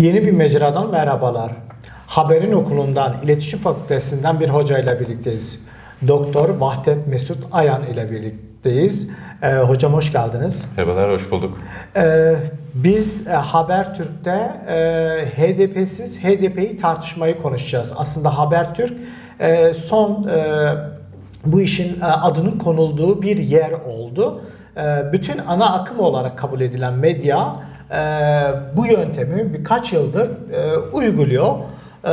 Yeni bir mecradan merhabalar. Haberin okulundan, iletişim fakültesinden bir hocayla birlikteyiz. Doktor Vahdet Mesut Ayan ile birlikteyiz. Ee, hocam hoş geldiniz. Merhabalar, hoş bulduk. Ee, biz e, Habertürk'te e, HDP'siz HDP'yi tartışmayı konuşacağız. Aslında Habertürk e, son e, bu işin e, adının konulduğu bir yer oldu. E, bütün ana akım olarak kabul edilen medya bu yöntemi birkaç yıldır e, uyguluyor. E,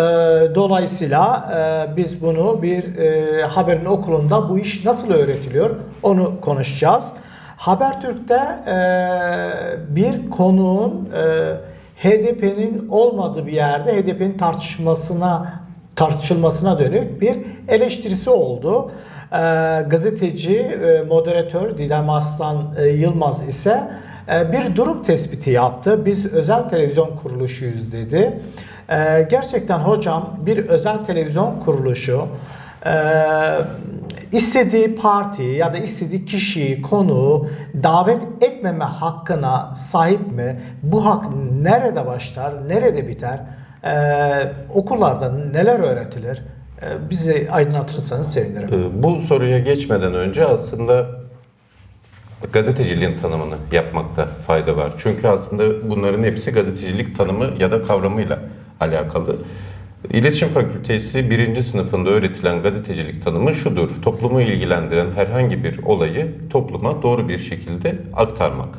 Dolayısıyla e, biz bunu bir e, haberin okulunda bu iş nasıl öğretiliyor onu konuşacağız. Habertürk'te bir konuğun HDP'nin olmadığı bir yerde HDP'nin tartışmasına tartışılmasına dönük bir eleştirisi oldu. E, gazeteci, moderatör Didem Aslan Yılmaz ise bir durum tespiti yaptı. Biz özel televizyon kuruluşuyuz dedi. E, gerçekten hocam bir özel televizyon kuruluşu e, istediği partiyi ya da istediği kişiyi, konuğu davet etmeme hakkına sahip mi? Bu hak nerede başlar, nerede biter? Ee, okullarda neler öğretilir? Ee, bizi aydınlatırsanız sevinirim. Ee, Bu soruya geçmeden önce aslında gazeteciliğin tanımını yapmakta fayda var. Çünkü aslında bunların hepsi gazetecilik tanımı ya da kavramıyla alakalı. İletişim Fakültesi birinci sınıfında öğretilen gazetecilik tanımı şudur. Toplumu ilgilendiren herhangi bir olayı topluma doğru bir şekilde aktarmak.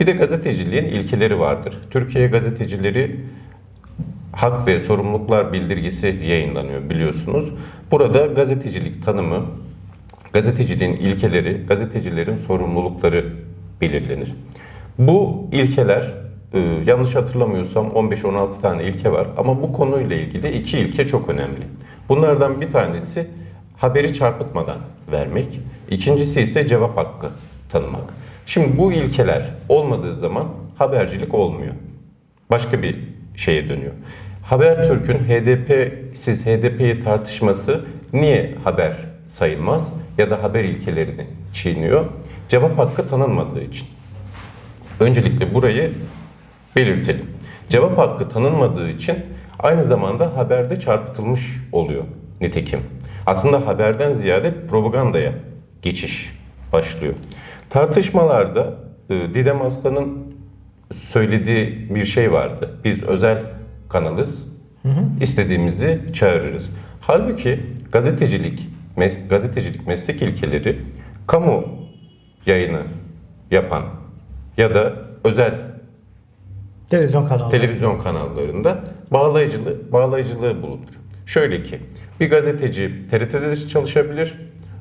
Bir de gazeteciliğin ilkeleri vardır. Türkiye gazetecileri hak ve sorumluluklar bildirgesi yayınlanıyor biliyorsunuz. Burada gazetecilik tanımı, gazeteciliğin ilkeleri, gazetecilerin sorumlulukları belirlenir. Bu ilkeler e, yanlış hatırlamıyorsam 15-16 tane ilke var ama bu konuyla ilgili iki ilke çok önemli. Bunlardan bir tanesi haberi çarpıtmadan vermek, ikincisi ise cevap hakkı tanımak. Şimdi bu ilkeler olmadığı zaman habercilik olmuyor. Başka bir şeye dönüyor. Habertürk'ün HDP siz HDP'yi tartışması niye haber sayılmaz ya da haber ilkelerini çiğniyor? Cevap hakkı tanınmadığı için. Öncelikle burayı belirtelim. Cevap hakkı tanınmadığı için aynı zamanda haberde çarpıtılmış oluyor nitekim. Aslında haberden ziyade propagandaya geçiş başlıyor. Tartışmalarda e, Didem Aslan'ın söylediği bir şey vardı. Biz özel kanalız, istediğimizi çağırırız. Halbuki gazetecilik, mes- gazetecilik meslek ilkeleri kamu yayını yapan ya da özel Televizyon kanalı. televizyon kanallarında bağlayıcılığı, bağlayıcılığı bulunur. Şöyle ki bir gazeteci TRT'de de çalışabilir,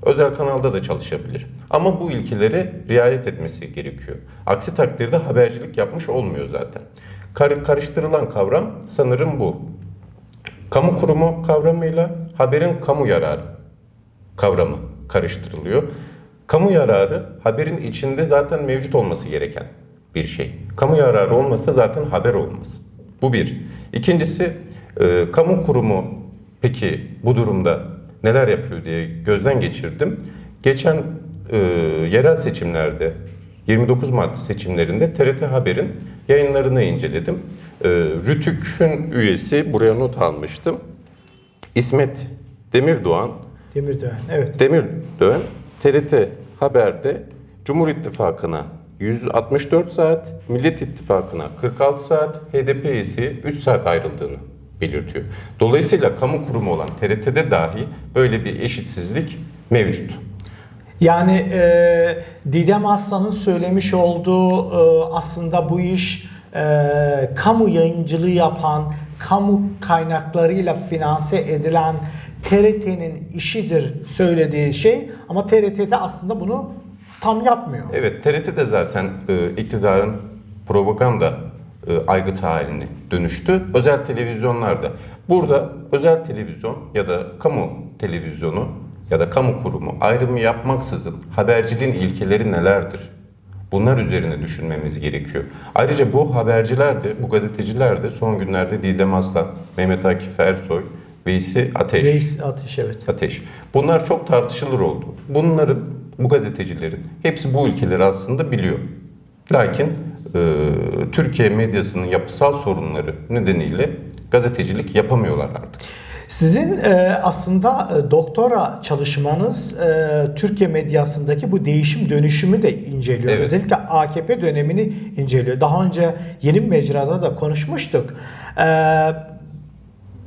özel kanalda da çalışabilir. Ama bu ilkelere riayet etmesi gerekiyor. Aksi takdirde habercilik yapmış olmuyor zaten. Kar- karıştırılan kavram sanırım bu. Kamu kurumu kavramıyla haberin kamu yararı kavramı karıştırılıyor. Kamu yararı haberin içinde zaten mevcut olması gereken bir şey. Kamu yararı olmasa zaten haber olmaz. Bu bir. İkincisi, e, kamu kurumu peki bu durumda neler yapıyor diye gözden geçirdim. Geçen e, yerel seçimlerde 29 Mart seçimlerinde TRT Haber'in yayınlarını inceledim. E, Rütük'ün üyesi, buraya not almıştım. İsmet Demirdoğan Demirdoğan. Evet. Demirören TRT Haber'de Cumhur İttifakı'na 164 saat, Millet İttifakı'na 46 saat, HDP ise 3 saat ayrıldığını belirtiyor. Dolayısıyla kamu kurumu olan TRT'de dahi böyle bir eşitsizlik mevcut. Yani e, Didem Aslan'ın söylemiş olduğu e, aslında bu iş e, kamu yayıncılığı yapan, kamu kaynaklarıyla finanse edilen TRT'nin işidir söylediği şey ama TRT'de aslında bunu tam yapmıyor. Evet, TRT de zaten e, iktidarın propaganda e, aygıtı haline dönüştü. Özel televizyonlarda. Burada özel televizyon ya da kamu televizyonu ya da kamu kurumu ayrımı yapmaksızın haberciliğin ilkeleri nelerdir? Bunlar üzerine düşünmemiz gerekiyor. Ayrıca bu haberciler de, bu gazeteciler de son günlerde Didem Aslan, Mehmet Akif Ersoy, Veysi Ateş. Reis Ateş evet. Ateş. Bunlar çok tartışılır oldu. Bunların, bu gazetecilerin hepsi bu ülkeleri aslında biliyor. Lakin e, Türkiye medyasının yapısal sorunları nedeniyle gazetecilik yapamıyorlar artık. Sizin e, aslında e, doktora çalışmanız e, Türkiye medyasındaki bu değişim dönüşümü de inceliyor. Evet. Özellikle AKP dönemini inceliyor. Daha önce yeni bir mecrada da konuşmuştuk. E,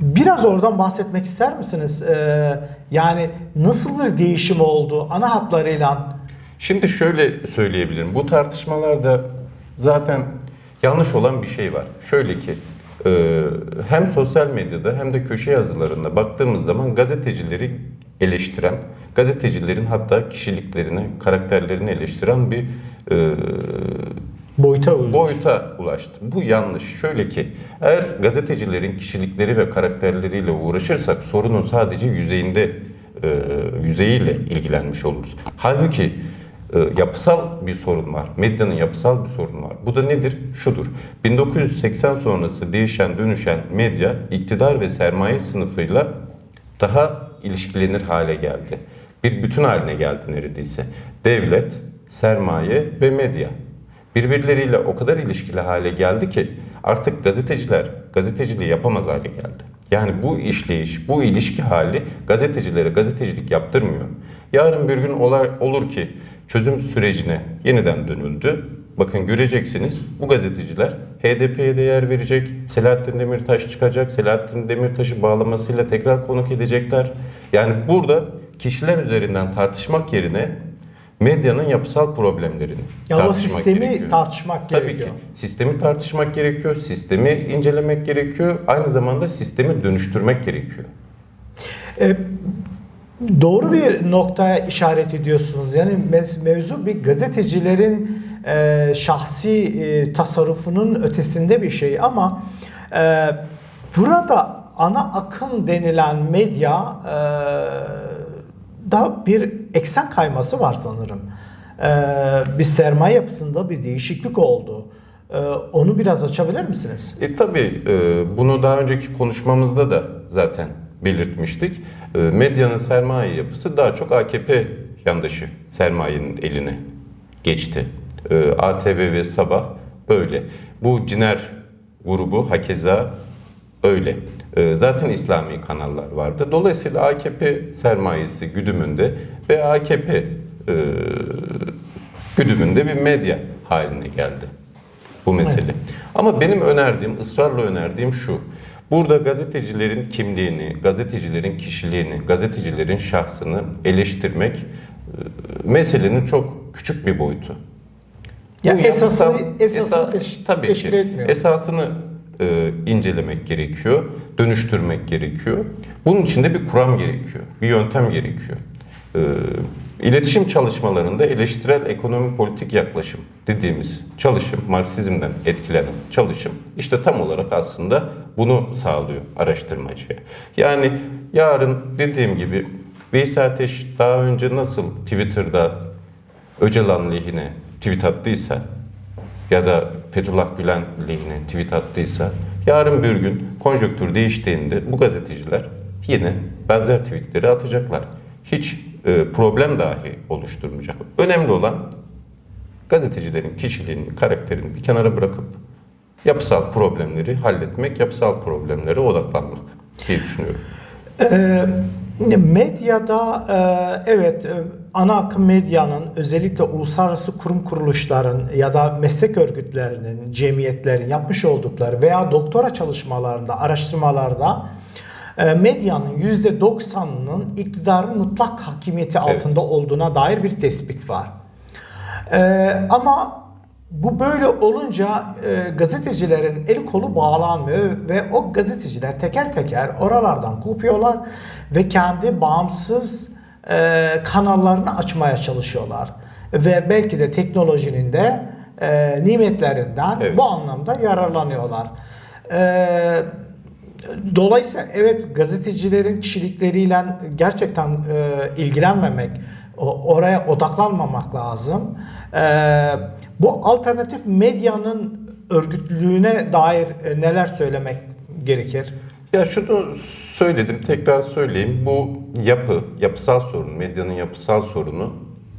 biraz oradan bahsetmek ister misiniz? E, yani nasıl bir değişim oldu ana hatlarıyla? Şimdi şöyle söyleyebilirim. Bu tartışmalarda zaten yanlış olan bir şey var. Şöyle ki hem sosyal medyada hem de köşe yazılarında baktığımız zaman gazetecileri eleştiren, gazetecilerin hatta kişiliklerini, karakterlerini eleştiren bir e, Boyuta uydu. boyuta ulaştı. Bu yanlış. Şöyle ki eğer gazetecilerin kişilikleri ve karakterleriyle uğraşırsak sorunun sadece yüzeyinde e, yüzeyiyle ilgilenmiş oluruz. Halbuki yapısal bir sorun var. Medyanın yapısal bir sorunu var. Bu da nedir? Şudur. 1980 sonrası değişen dönüşen medya iktidar ve sermaye sınıfıyla daha ilişkilenir hale geldi. Bir bütün haline geldi neredeyse. Devlet, sermaye ve medya birbirleriyle o kadar ilişkili hale geldi ki artık gazeteciler gazeteciliği yapamaz hale geldi. Yani bu işleyiş, bu ilişki hali gazetecilere gazetecilik yaptırmıyor. Yarın bir gün olay, olur ki çözüm sürecine yeniden dönüldü. Bakın göreceksiniz bu gazeteciler HDP'ye de yer verecek. Selahattin Demirtaş çıkacak. Selahattin Demirtaş'ı bağlamasıyla tekrar konuk edecekler. Yani burada kişiler üzerinden tartışmak yerine medyanın yapısal problemlerini Ya tartışmak sistemi gerekiyor. tartışmak Tabii gerekiyor. ki. Sistemi tartışmak gerekiyor, sistemi incelemek gerekiyor. Aynı zamanda sistemi dönüştürmek gerekiyor. E, doğru bir noktaya işaret ediyorsunuz. Yani mevzu bir gazetecilerin e, şahsi e, tasarrufunun ötesinde bir şey ama e, burada ana akım denilen medya e, da bir eksen kayması var sanırım. Bir sermaye yapısında bir değişiklik oldu. Onu biraz açabilir misiniz? E tabii bunu daha önceki konuşmamızda da zaten belirtmiştik. E, medyanın sermaye yapısı daha çok AKP yandaşı sermayenin eline geçti. E, ATV ve Sabah böyle. Bu Ciner grubu hakeza öyle. E, zaten İslami kanallar vardı. Dolayısıyla AKP sermayesi güdümünde ve AKP e, güdümünde bir medya haline geldi bu mesele. Ama benim önerdiğim, ısrarla önerdiğim şu. Burada gazetecilerin kimliğini, gazetecilerin kişiliğini, gazetecilerin şahsını eleştirmek e, meselenin çok küçük bir boyutu. Ya Bu esası, esası esa- teş- tabii ki. etmiyor. Esasını e, incelemek gerekiyor, dönüştürmek gerekiyor. Bunun için de bir kuram gerekiyor, bir yöntem gerekiyor. E, iletişim çalışmalarında eleştirel ekonomi politik yaklaşım dediğimiz çalışım, Marksizmden etkilenen çalışım işte tam olarak aslında bunu sağlıyor araştırmacıya. Yani yarın dediğim gibi Veysel Ateş daha önce nasıl Twitter'da Öcalan lehine tweet attıysa ya da Fethullah Gülen lehine tweet attıysa yarın bir gün konjonktür değiştiğinde bu gazeteciler yine benzer tweetleri atacaklar. Hiç e, problem dahi oluşturmayacak. Önemli olan gazetecilerin kişiliğini, karakterini bir kenara bırakıp yapısal problemleri halletmek, yapısal problemlere odaklanmak diye düşünüyorum. Ee, medyada e, evet e, ana akım medyanın özellikle uluslararası kurum kuruluşların ya da meslek örgütlerinin, cemiyetlerin yapmış oldukları veya doktora çalışmalarında, araştırmalarda e, medyanın %90'ının iktidarın mutlak hakimiyeti altında olduğuna dair bir tespit var. Ee, ama bu böyle olunca e, gazetecilerin eli kolu bağlanmıyor ve o gazeteciler teker teker oralardan kopuyorlar ve kendi bağımsız e, kanallarını açmaya çalışıyorlar. Ve belki de teknolojinin de e, nimetlerinden Evet. bu anlamda yararlanıyorlar. E, Dolayısıyla evet gazetecilerin kişilikleriyle gerçekten e, ilgilenmemek, o- oraya odaklanmamak lazım. E, bu alternatif medyanın örgütlülüğüne dair e, neler söylemek gerekir? Ya şunu söyledim, tekrar söyleyeyim. Bu yapı, yapısal sorun, medyanın yapısal sorunu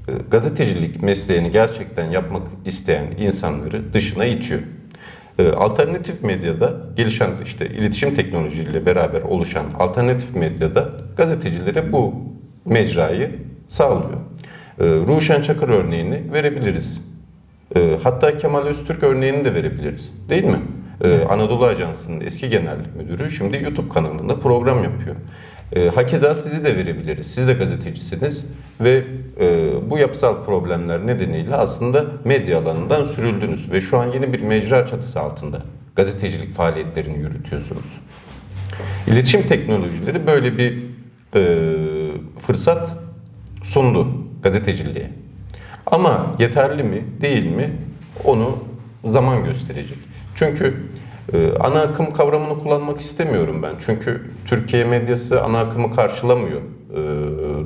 e, gazetecilik mesleğini gerçekten yapmak isteyen insanları dışına itiyor. E, Alternatif medyada gelişen işte iletişim teknolojileriyle beraber oluşan alternatif medyada gazetecilere bu mecrayı sağlıyor. Ruşen Çakır örneğini verebiliriz. E, Hatta Kemal Öztürk örneğini de verebiliriz. Değil mi? E, Anadolu Ajansı'nın eski genel müdürü şimdi YouTube kanalında program yapıyor. E, Hakeza sizi de verebiliriz. Siz de gazetecisiniz ve e, bu yapısal problemler nedeniyle aslında medya alanından sürüldünüz ve şu an yeni bir mecra çatısı altında gazetecilik faaliyetlerini yürütüyorsunuz. İletişim teknolojileri böyle bir e, fırsat sundu gazeteciliğe. Ama yeterli mi değil mi onu zaman gösterecek. Çünkü e, ana akım kavramını kullanmak istemiyorum ben. Çünkü Türkiye medyası ana akımı karşılamıyor. E,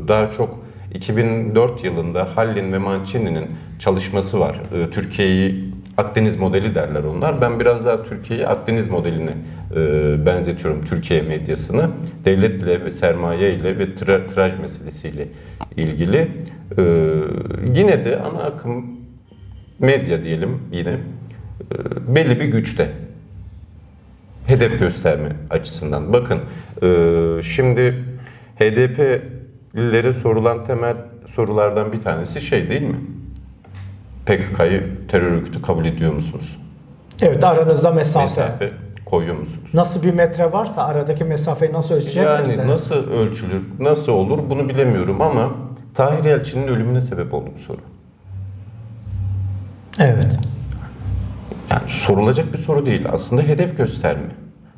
daha çok 2004 yılında Hallin ve Mancini'nin çalışması var. E, Türkiye'yi Akdeniz modeli derler onlar. Ben biraz daha Türkiye'yi Akdeniz modeline e, benzetiyorum Türkiye medyasını. Devletle ve sermaye ile ve tra- tiraj meselesiyle ilgili. E, yine de ana akım medya diyelim yine e, belli bir güçte. Hedef gösterme açısından. Bakın e, şimdi HDP'lilere sorulan temel sorulardan bir tanesi şey değil mi? PKK'yı terör örgütü kabul ediyor musunuz? Evet aranızda mesafe. Mesafe koyuyor musunuz? Nasıl bir metre varsa aradaki mesafeyi nasıl ölçeceğiz? Yani nasıl ölçülür, nasıl olur bunu bilemiyorum ama Tahir Elçi'nin ölümüne sebep oldu bu soru. Evet. Yani sorulacak bir soru değil. Aslında hedef gösterme.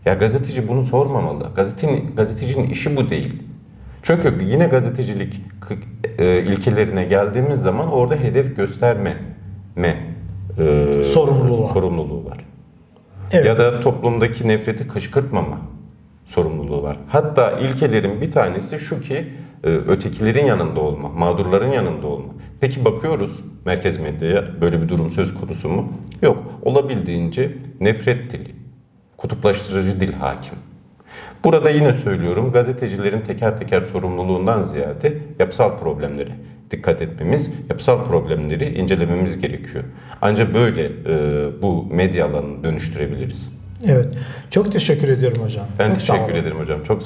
Ya gazeteci bunu sormamalı. Gazetenin, gazetecinin işi bu değil. Çünkü yine gazetecilik e, ilkelerine geldiğimiz zaman orada hedef gösterme me, e, Sorumluluğu var. sorumluluğu var. Evet. Ya da toplumdaki nefreti kışkırtmama sorumluluğu var. Hatta ilkelerin bir tanesi şu ki e, ötekilerin yanında olma, mağdurların yanında olma. Peki bakıyoruz merkez medyaya böyle bir durum söz konusu mu? Yok. Olabildiğince nefret dili, kutuplaştırıcı dil hakim. Burada yine söylüyorum gazetecilerin teker teker sorumluluğundan ziyade yapısal problemlere dikkat etmemiz, yapısal problemleri incelememiz gerekiyor. Ancak böyle e, bu medya alanını dönüştürebiliriz. Evet. Çok teşekkür ediyorum hocam. Ben Çok teşekkür ederim hocam. Çok